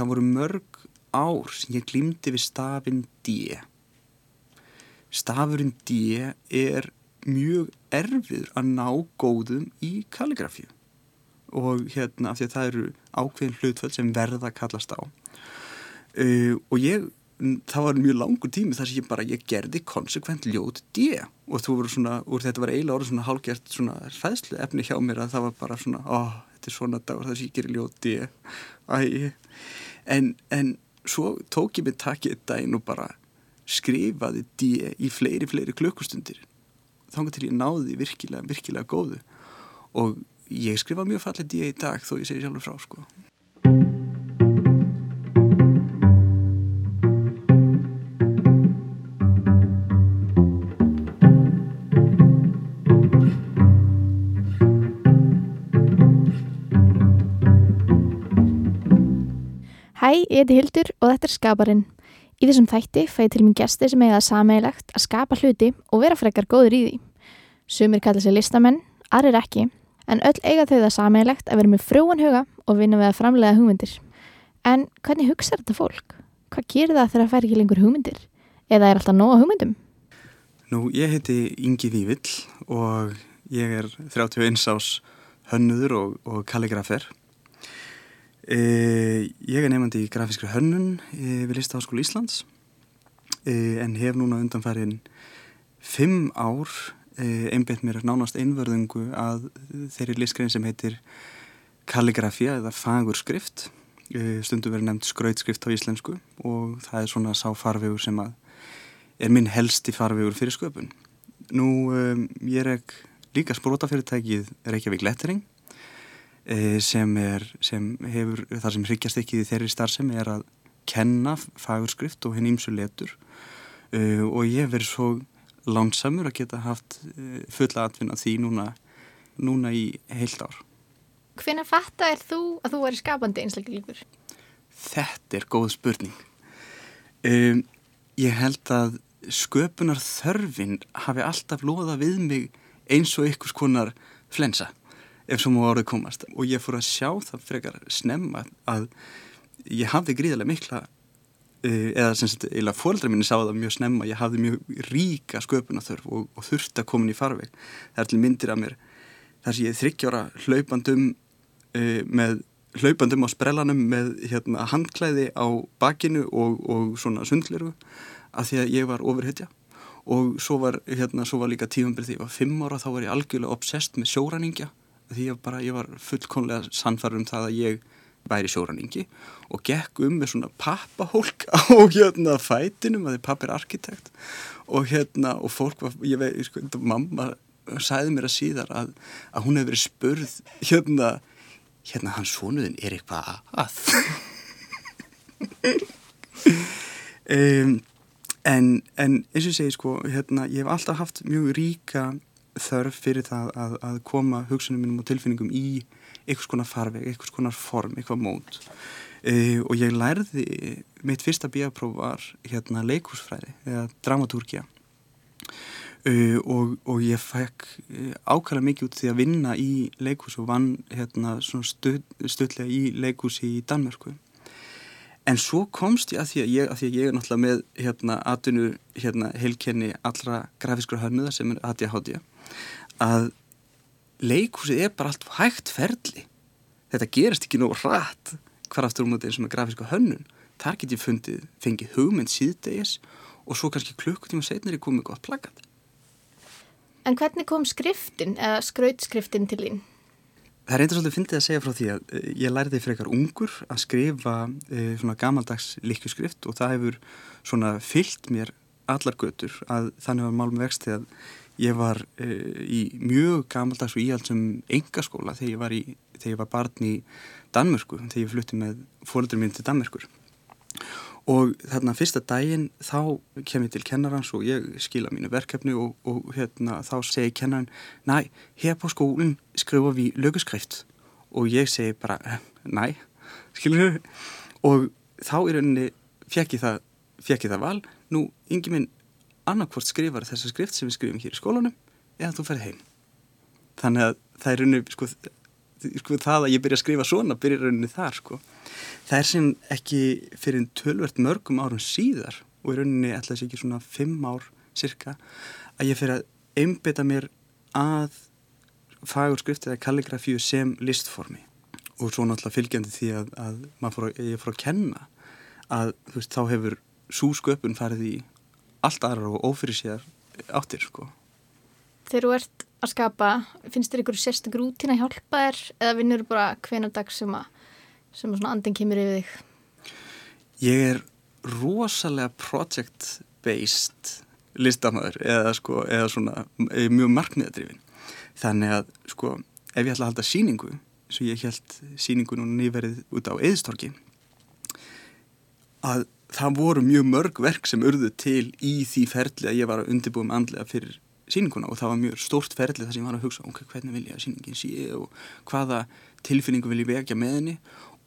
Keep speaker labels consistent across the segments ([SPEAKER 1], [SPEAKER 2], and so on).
[SPEAKER 1] það voru mörg ár sem ég glýmdi við stafinn D. Stafurinn D er mjög erfiður að ná góðum í kalligrafíu. Og hérna af því að það eru ákveðin hlutföld sem verða að kallast á. Uh, og ég það var mjög langur tími þar sem ég bara ég gerði konsekvent ljót D. Og svona, og þetta var eiginlega orðið svona hálgjert svona fæðslu efni hjá mér að það var bara svona, ó, þetta er svona dagur þar sem ég gerir ljót D. Æ, en, en svo tók ég mig þetta inn og bara skrifaði D í fleiri, fleiri klukkustundir. Þá til ég náði virkilega, virkilega góðu. Og ég skrifa mjög fallið D í dag þó ég segi sjálfur frá sko
[SPEAKER 2] ég heiti Hildur og þetta er Skaparinn. Í þessum þætti fæði til mér gesti sem eiga það sameigilegt að skapa hluti og vera frekar góður í því. Sumir kalla sér listamenn, aðrir ekki, en öll eiga þau það sameigilegt að vera með frúan huga og vinna við að framlega hugmyndir. En hvernig hugsaður þetta fólk? Hvað gerir það þegar það fær ekki lengur hugmyndir? Eða er alltaf nóga hugmyndum?
[SPEAKER 1] Nú, ég heiti Ingi Vívill og ég er 31 ás hönnuður og, og kalligrafer. E, ég er nefandi í grafískri hönnun e, við Listaháskólu Íslands. E, en hef núna undanfærin fimm ár einbeitt mér nánast einverðungu að þeirri listgrein sem heitir kalligrafía eða fagurskrift. Stundum verið nefnd skrautskrift á íslensku og það er svona sáfarvegur sem að er minn helsti farvegur fyrir sköpun. Nú um, ég er ekki líka sprótafyrirtækið Reykjavík Lettering sem, er, sem hefur það sem hryggjast ekki þeirri starfsem er að kenna fagurskrift og henni ímsu letur uh, og ég hef verið svo lánsamur að geta haft uh, fulla atvinna því núna, núna í heilt ár.
[SPEAKER 2] Hvenna fatta er þú að þú væri skapandi einstakleikur?
[SPEAKER 1] Þetta er góð spurning. Um, ég held að sköpunar þörfin hafi alltaf loða við mig eins og einhvers konar flensa ef svo mú árið komast. Og ég fór að sjá það frekar snemma að ég hafði gríðarlega mikla uh, eða sem sagt, eila fóldra minni sá það mjög snemma, ég hafði mjög ríka sköpunarþörf og, og þurfti að koma í farveg. Það er til myndir af mér þar sem ég er þryggjára hlaupandum uh, með hlaupandum á sprellanum með hérna, handklæði á bakinu og, og svona sundleru að því að ég var ofurhytja og svo var, hérna, svo var líka tífambil því að ég var fimm ára þá var ég algjörlega obsessed með sjóræningja því að bara ég var fullkonlega sannfæður um það að ég væri sjóraningi og gekk um með svona pappahólk á hérna fætinum að því papp er arkitekt og hérna og fólk var, ég veit, sko, mamma sæði mér að síðar að, að hún hefði verið spurð hérna, hérna hans svonuðin er eitthvað að. Um, en, en eins og segi sko, hérna, ég hef alltaf haft mjög ríka þörf fyrir það að, að koma hugsunum mínum og tilfinningum í einhvers konar farveg, einhvers konar form, eitthvað mót. Uh, og ég lærði, mitt fyrsta bíapróf var hérna leikúsfræði eða dramatúrkja uh, og, og ég fekk ákvæmlega mikið út því að vinna í leikús og vann hérna stuð, stuðlega í leikúsi í Danmörku. En svo komst ég að því að ég, að því að ég er náttúrulega með hérna atvinnu hérna heilkenni allra grafískra hönnuða sem er ADHD að leikhúsið er bara allt hægt ferli. Þetta gerist ekki nógu hratt hvar aftur um þetta eins og með grafíska hönnun. Þar get ég fundið, fengið hugmynd síðdegis og svo kannski klukkutíma setnir er komið gott plaggat
[SPEAKER 2] En hvernig kom skriftin eða skrautskriftin til þín?
[SPEAKER 1] Það er eitthvað svolítið fyndið að segja frá því að ég læriði frekar ungur að skrifa e, svona gamaldags líkjuskrift og það hefur svona fyllt mér allar götur að þannig var málum vext þegar ég var e, í mjög gamaldags og íhaldsum engaskóla þegar ég var, í, þegar ég var barn í Danmörku, þegar ég flutti með fólður mín til Danmörkur og þarna fyrsta daginn þá kem ég til kennarans og ég skila mínu verkefni og, og hérna, þá segi kennaran, næ, hér på skólen skrifa við löguskrift og ég segi bara, næ skilur þú og þá í rauninni fekk ég það fekk ég það val, nú, yngi minn annarkvort skrifar þessa skrift sem við skrifum hér í skólanum eða þú ferði heim þannig að það er rauninni, sko sko, það að ég byrja að skrifa svona byrja rauninni þar sko. það er sem ekki fyrir tölvert mörgum árum síðar og í rauninni ætla þess ekki svona fimm ár cirka að ég fyrir að einbita mér að fagurskrifti eða kalligrafíu sem listformi og svo náttúrulega fylgjandi því að, að fór, ég fór að kenna að veist, þá hefur súsköpun farið í allt aðra og ófyrir sér áttir sko.
[SPEAKER 2] Þegar þú ert að skapa, finnst þér ykkur sérstak rútín að hjálpa þér eða vinnur bara hvena dag sem að, sem að andin kemur yfir þig?
[SPEAKER 1] Ég er rosalega project based listamæður eða, sko, eða svona mjög markmiðadrifin þannig að sko ef ég ætla að halda síningu og ég held síningu nú nýverið út á eðstorki að það voru mjög mörg verk sem urðu til í því ferli að ég var að undirbúa með andlega fyrir síninguna og það var mjög stórt ferli þar sem ég var að hugsa ok, hvernig vil ég að síningin sé og hvaða tilfinningu vil ég vekja með henni?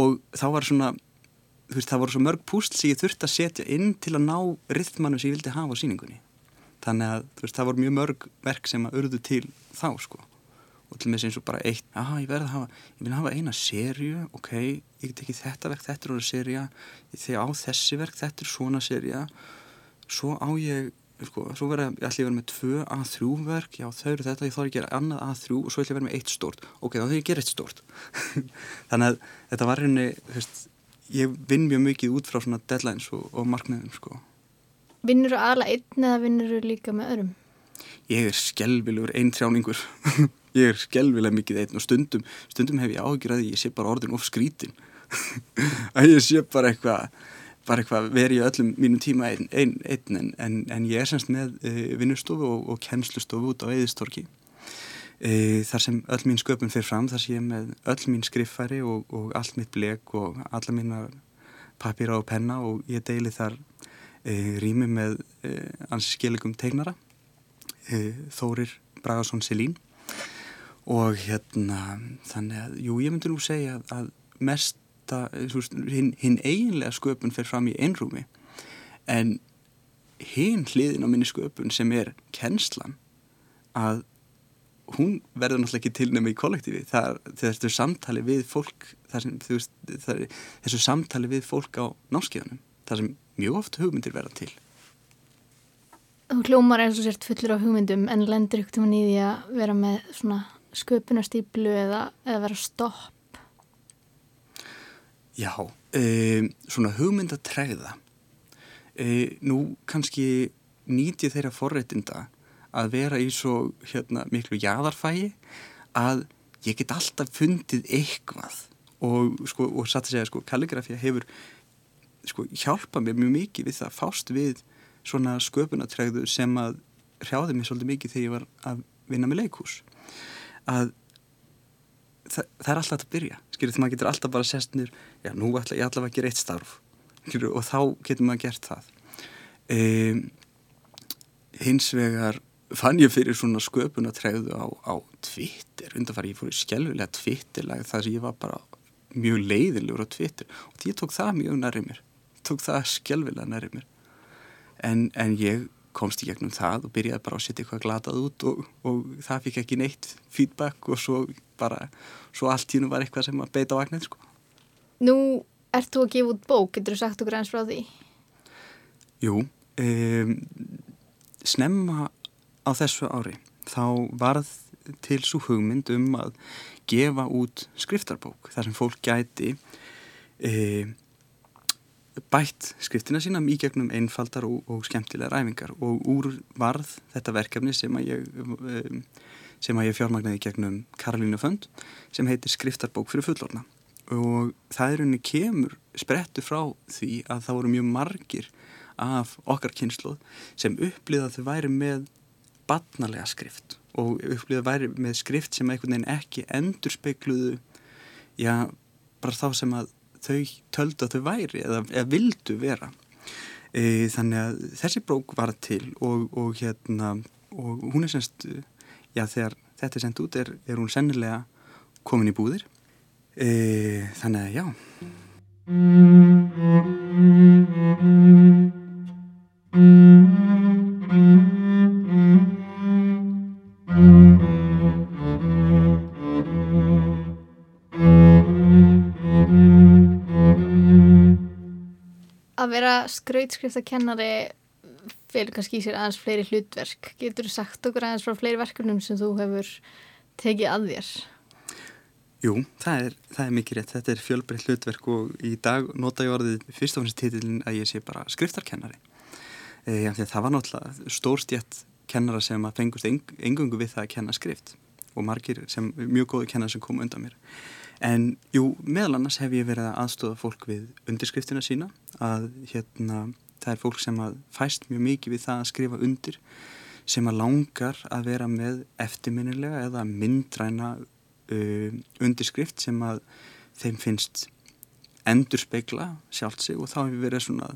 [SPEAKER 1] Og þá var svona veist, það voru svo mörg púsl sem ég þurfti að setja inn til að ná rithmanu sem ég vildi hafa á síningunni þannig að veist, það voru mjög mörg verk sem að urðu til þá sko og til með þess að bara eitt, já ég verði að hafa ég vil hafa eina sériu, ok ég get ekki þetta verk, þetta er orðið séria þegar á þessi verk, þetta er svona séria svo á ég sko, svo verði ég allir verið með tvö A3 verk, já þau eru þetta, ég þarf að gera annað A3 og svo ætlum ég verið með eitt stort ok, þá þau ég gera eitt stort þannig að þetta var henni, ég vinn mjög mikið út frá svona deadlines og, og markmiðum sko.
[SPEAKER 2] Vinnur þú aðla einn eða vinnur þú líka með öðrum?
[SPEAKER 1] Ég er skelvilegur einn trjáningur ég er skelvilega mikið einn og stundum stundum hef ég áhyggjur að ég sé bara orðin of skrítin að ég sé bara eitthvað bara eitthvað verið í öllum mínum tíma einn ein, ein, en, en, en ég er semst með e, vinnustofu og, og kennslustofu út á eðistorki e, þar sem öll mín sköpun fyrir fram þar sem ég er með öll mín skriffæri og, og allt mitt blek og alla mína papíra og penna og ég deili þar e, rými með ansi skillegum tegnara Þórir Bragarsson Selín og hérna þannig að, jú, ég myndi nú segja að mesta, hinn hin eiginlega sköpun fer fram í einrúmi. En hinn hliðin á minni sköpun sem er kennslan að hún verður náttúrulega ekki tilnæmi í kollektífi. Það er þessu samtali við fólk sem, veist, er, þessu samtali við fólk á náskíðanum það sem mjög oft hugmyndir verða til.
[SPEAKER 2] Þú hljómar eins og sért fullur á hugmyndum en lendur ykkur um nýði að vera með svona sköpunastýplu eða, eða vera stopp?
[SPEAKER 1] Já, e, svona hugmyndatræða. E, nú kannski nýti þeirra forreitinda að vera í svo hérna, miklu jæðarfægi að ég get alltaf fundið eitthvað og, sko, og satt að segja, sko, kalligrafía hefur sko, hjálpað mér mjög mikið við það fást við svona sköpunatræðu sem að hrjáði mér svolítið mikið þegar ég var að vinna með leikús að það, það er alltaf að byrja skilur því maður getur alltaf bara sest nýr já nú ætla ég allavega að gera eitt starf skilur, og þá getur maður gert það. Um, hins vegar fann ég fyrir svona sköpun að trefðu á, á Twitter undanfari ég fór í skjálfilega Twitterlag þar sem ég var bara mjög leiðilegur á Twitter og ég tók það mjög nærið mér tók það skjálfilega nærið mér. En, en ég komst í gegnum það og byrjaði bara að setja eitthvað glatað út og, og það fikk ekki neitt feedback og svo bara svo allt nú var eitthvað sem að beita á vagnir sko.
[SPEAKER 2] Nú ert þú að gefa út bók, getur þú sagt okkur eins frá því?
[SPEAKER 1] Jú um, snemma á þessu ári þá varð til svo hugmynd um að gefa út skriftarbók þar sem fólk gæti um bætt skriftina sína í gegnum einfaldar og, og skemmtilega ræfingar og úr varð þetta verkefni sem að ég, að ég fjármagnaði gegnum Karolínu Fönd sem heitir Skriftarbók fyrir fullorna og það er unni kemur sprettu frá því að það voru mjög margir af okkar kynsluð sem upplýða að þau væri með batnalega skrift. Og upplýða að væri með skrift sem einhvern veginn ekki endur speikluðu já, bara þá sem að þau töldu að þau væri eða, eða vildu vera. E, þannig að þessi brók var til og, og hérna og hún er semst já þegar þetta er sendt út er, er hún sennilega komin í búðir. E, þannig að já.
[SPEAKER 2] Að vera skrautskriftakennari fyrir kannski í sér aðeins fleiri hlutverk. Getur þú sagt okkur aðeins frá fleiri verkefnum sem þú hefur tekið að þér?
[SPEAKER 1] Jú, það er, það er mikið rétt. Þetta er fjölbreytt hlutverk og í dag nota ég orðið fyrst og finnst titilin að ég sé bara skriftarkennari. E, það var náttúrulega stórstjætt kennara sem að fengust eng, engungu við það að kenna skrift og margir sem mjög góði kennara sem kom undan mér. En jú, meðal annars hef ég verið að aðstofa fólk við undirskriftina sína að hérna það er fólk sem að fæst mjög mikið við það að skrifa undir sem að langar að vera með eftirminnilega eða myndræna uh, undirskrift sem að þeim finnst endur speikla sjálft sig og þá hefur verið svona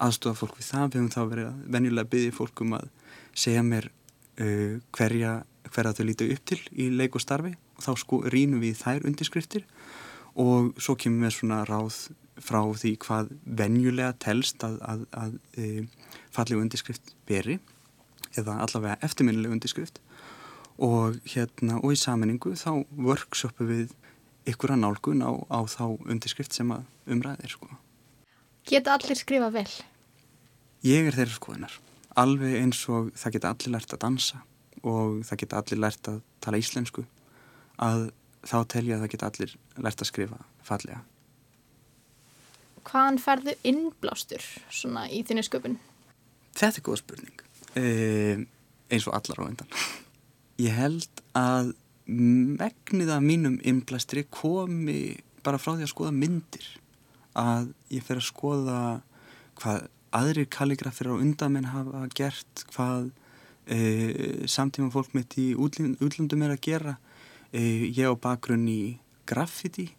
[SPEAKER 1] aðstofa fólk við það, við hefum þá verið að venjulega byggja fólk um að segja mér uh, hverja, hverja þau lítu upp til í leik og starfi þá sko rínum við þær undirskriftir og svo kemur við svona ráð frá því hvað venjulega telst að, að, að e, fallegu undirskrift beri eða allavega eftirminnileg undirskrift og hérna og í saminningu þá workshopu við ykkur að nálgun á, á þá undirskrift sem að umræðir sko.
[SPEAKER 2] Geta allir skrifa vel?
[SPEAKER 1] Ég er þeirra skoðunar alveg eins og það geta allir lært að dansa og það geta allir lært að tala íslensku að þá telja að það geta allir lært að skrifa fallega.
[SPEAKER 2] Hvaðan ferðu innblástur svona í þinni sköpun?
[SPEAKER 1] Þetta er góð spurning. Eh, eins og allar á endan ég held að megnið af mínum innblæstri komi bara frá því að skoða myndir. Að ég fer að skoða hvað aðrir kalligrafir á undamenn hafa gert hvað e, samtíma fólk mitt í útlundum er að gera. e, ég á bakgrunn í graffiti.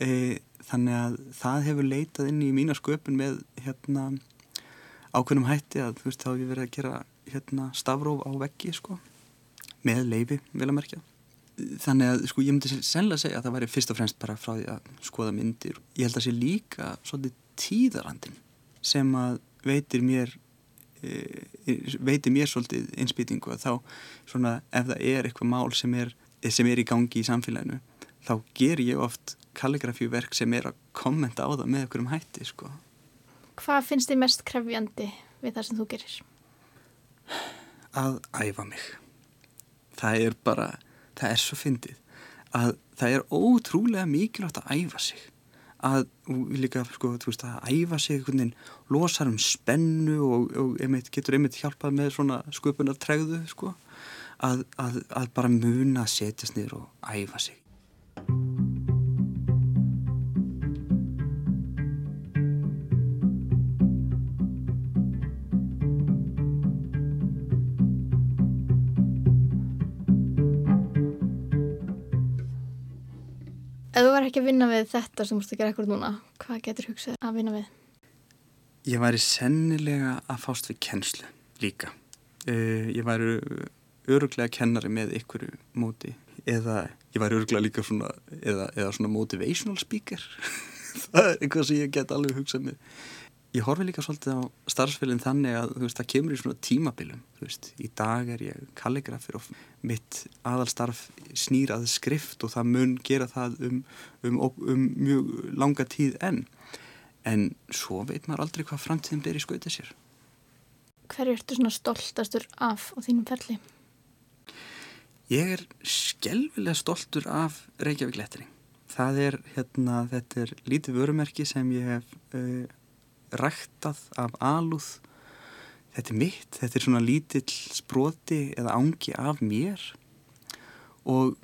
[SPEAKER 1] E, þannig að það hefur leitað inn í mína sköpun með hérna ákveðnum hætti að þú veist þá hefur verið að gera hérna stafróf á veggi sko með leifi vil að merkja. Þannig að sko ég myndi sennilega segja að það væri fyrst og fremst bara frá því að skoða myndir. Ég held að sé líka svolítið tíðarandin sem að veitir mér e, veitir mér svolítið einspýtingu að þá svona ef það er eitthvað mál sem er, sem er í gangi í samfélaginu þá ger ég oft kalligrafíverk sem er að kommenta á það með okkur um hætti sko.
[SPEAKER 2] Hvað finnst þið mest krefjandi við það sem þú gerir?
[SPEAKER 1] Að æfa mig. Það er bara, það er svo fyndið að það er ótrúlega mikilvægt að æfa sig að líka, sko, þú veist, að æfa sig einhvern veginn, losar um spennu og, og einmitt, getur einmitt hjálpað með svona sköpunar tregðu, sko að, að, að bara muna að setjast niður og æfa sig
[SPEAKER 2] Ef þú verður ekki að vinna við þetta sem þú ert að gera ekkur núna, hvað getur hugsað að vinna við?
[SPEAKER 1] Ég væri sennilega að fást við kennslu líka. Uh, ég væri öruglega kennari með ykkur móti eða ég væri öruglega líka svona, eða, eða svona motivational speaker. það er eitthvað sem ég get alveg hugsað með Ég horfi líka svolítið á starfsfélinn þannig að veist, það kemur í svona tímabilum. Veist, í dag er ég kalligrafir og mitt aðalstarf snýrað skrift og það mun gera það um, um, um mjög langa tíð enn. En svo veit maður aldrei hvað framtíðin ber í skautið sér.
[SPEAKER 2] Hver ertu svona stoltastur af á þínum ferli?
[SPEAKER 1] Ég er skelvilega stoltur af Reykjavík lettering. Það er, hérna, þetta er lítið vörumerki sem ég hef... Uh, ræktað af alúð. Þetta er mitt, þetta er svona lítill sproti eða ángi af mér. Og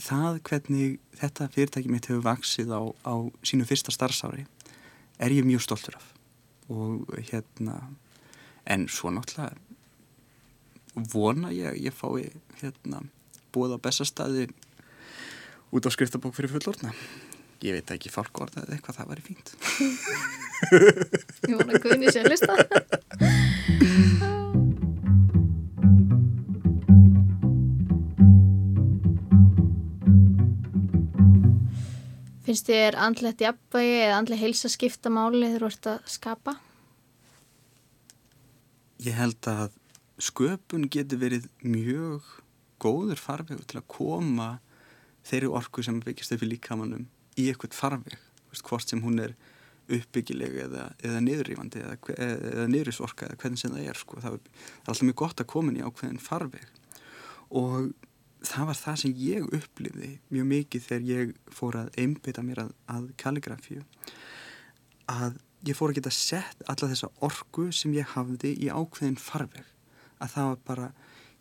[SPEAKER 1] það hvernig þetta fyrirtæki mitt hefur vaksið á, á sínu fyrsta starfsári er ég mjög stoltur af. Og hérna en svo náttúrulega vona ég ég fái hérna búið á bestastæði út á skriftabók fyrir fullorna ég veit ekki fólk orðað eða eitthvað það væri fínt.
[SPEAKER 2] Ég vona að Guðni sé að lista Finnst þér andlegt jafnvægi eða andleg heilsa skipta máli þegar þú ert að skapa?
[SPEAKER 1] Ég held að sköpun getur verið mjög góður farveg til að koma þeirri orku sem byggist upp í líkamannum í eitthvað farveg, hvort sem hún er uppbyggileg eða, eða niðurrífandi eða, eða niðurísorka eða hvernig sem það er sko. það, er, það er alltaf mjög gott að koma í ákveðin farveg. Og það var það sem ég upplifði mjög mikið þegar ég fór að einbytta mér að, að kalligrafíu að ég fór að geta sett alla þessa orgu sem ég hafði í ákveðin farveg að það var bara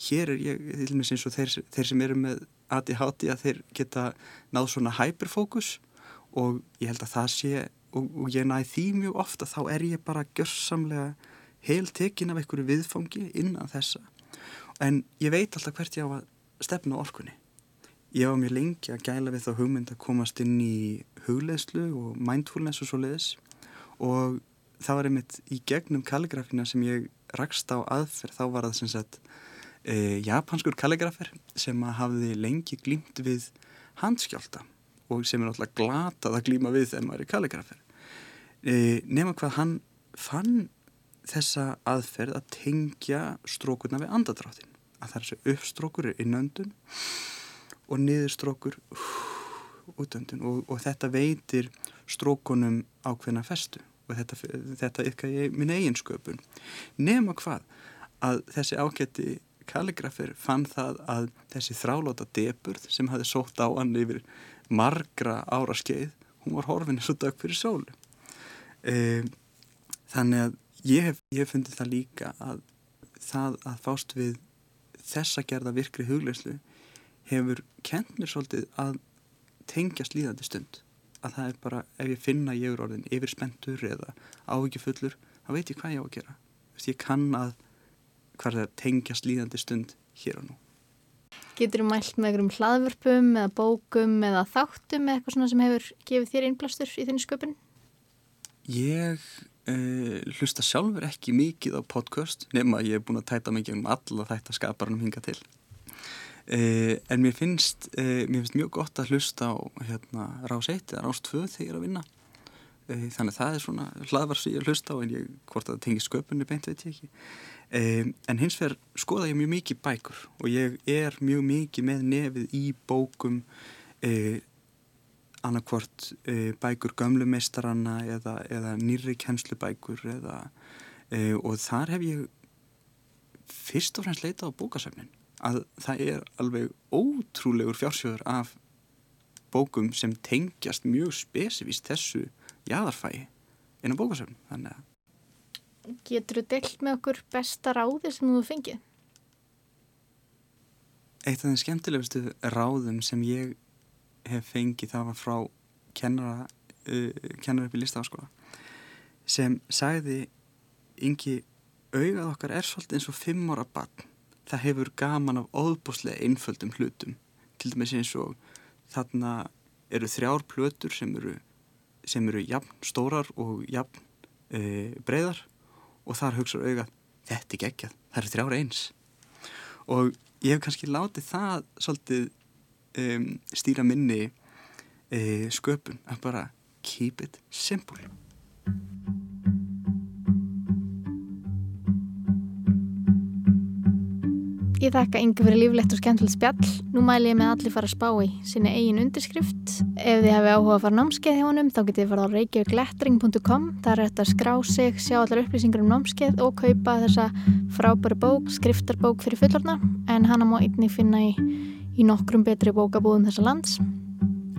[SPEAKER 1] hér er ég, til og með eins og þeir, þeir sem eru með ADHD að þeir geta náð svona hyperfókus og ég held að það sé og, og ég næði því mjög ofta þá er ég bara gjörsamlega heil tekin af einhverju viðfangi innan þessa. En ég veit alltaf hvert ég á að stefna orkunni. Ég var mjög lengi að gæla við þá hugmynd að komast inn í hugleðslu og mindfulness og svo leiðis og það var einmitt í gegnum kalligrafina sem ég rakst á aðferð þá var það sem sagt e, japanskur kalligrafer sem hafði lengi glýmt við handskjálta og sem er náttúrulega glatað að glýma við þegar maður er kalligrafer e, nema hvað hann fann þessa aðferð að tengja strókurna við andadráttin að það er þessu uppstrókur er innöndun og niðurstrókur útöndun og, og þetta veitir strókunum ákveðna festu og þetta, þetta ykkar ég minn eiginsköpun nema hvað? Að þessi ágætti kalligrafir fann það að þessi þrálóta deburð sem hafi sótt á hann yfir margra ára skeið hún var horfinni svo dög fyrir sólu. E, þannig að ég hef, ég hef fundið það líka að það að fást við þessa gerða virkri hugleyslu hefur kent mér svolítið að tengja slíðandi stund að það er bara, ef ég finna ég er orðin yfir spentur eða áhyggjufullur þá veit ég hvað ég á að gera Vist, ég kann að hvað er að tengja slíðandi stund hér og nú
[SPEAKER 2] Getur þú mælt með einhverjum hlaðvörpum eða bókum eða þáttum eða eitthvað sem hefur gefið þér innblástur í þenni sköpun?
[SPEAKER 1] Ég uh, hlusta sjálfur ekki mikið á podcast nema ég hef búin að tæta mikið um alla þetta skaparanum hinga til. Uh, en mér finnst, uh, mér finnst mjög gott að hlusta á hérna, rás 1 eða rás 2 þegar ég er að vinna. Þannig að það er svona hlaðvar sem ég hlusta á en ég, hvort að það tengir sköpunni beint veit ég ekki. En hins vegar skoða ég mjög mikið bækur og ég er mjög mikið með nefið í bókum annarkvort bækur gömlumeistaranna eða, eða nýri kennslubækur eða, og þar hef ég fyrst og fremst leitað á bókasöfnin að það er alveg ótrúlegur fjársjóður af bókum sem tengjast mjög spesifíst þessu jæðarfæi inn á bókasöfn þannig að
[SPEAKER 2] Getur þú deilt með okkur besta ráði sem þú fengið?
[SPEAKER 1] Eitt af þeim skemmtilegustu ráðum sem ég hef fengið það var frá kennara, uh, kennara upp í listafaskola sem sagði yngi augað okkar er svolítið eins og fimm ára barn það hefur gaman af óðbúslega einföldum hlutum. Til dæmis eins og þarna eru þrjár plötur sem eru, sem eru jafn stórar og jafn uh, breyðar og þar hugsaður augað þetta er geggjað, það eru þrjár eins. Og ég hef kannski látið það svolítið um, stýra minni uh, sköpun að bara keep it simple
[SPEAKER 2] Ég þakka yngi fyrir líflegt og skemmtilegt spjall. Nú mæl ég með allir fara að spá í sína eigin undirskrift. Ef þið hefði áhuga að fara námskeið hjá honum þá getið þið fara á reykjavíklettring.com Það er þetta að skrá sig, sjá allar upplýsingar um námskeið og kaupa þessa frábæra bók, skriftarbók fyrir fullorna en hana má einni finna í í nokkrum betri bókabúðum þessa lands.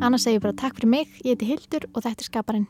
[SPEAKER 2] Annars segir ég bara takk fyrir mig, ég heiti Hildur og þetta er Skaparinn.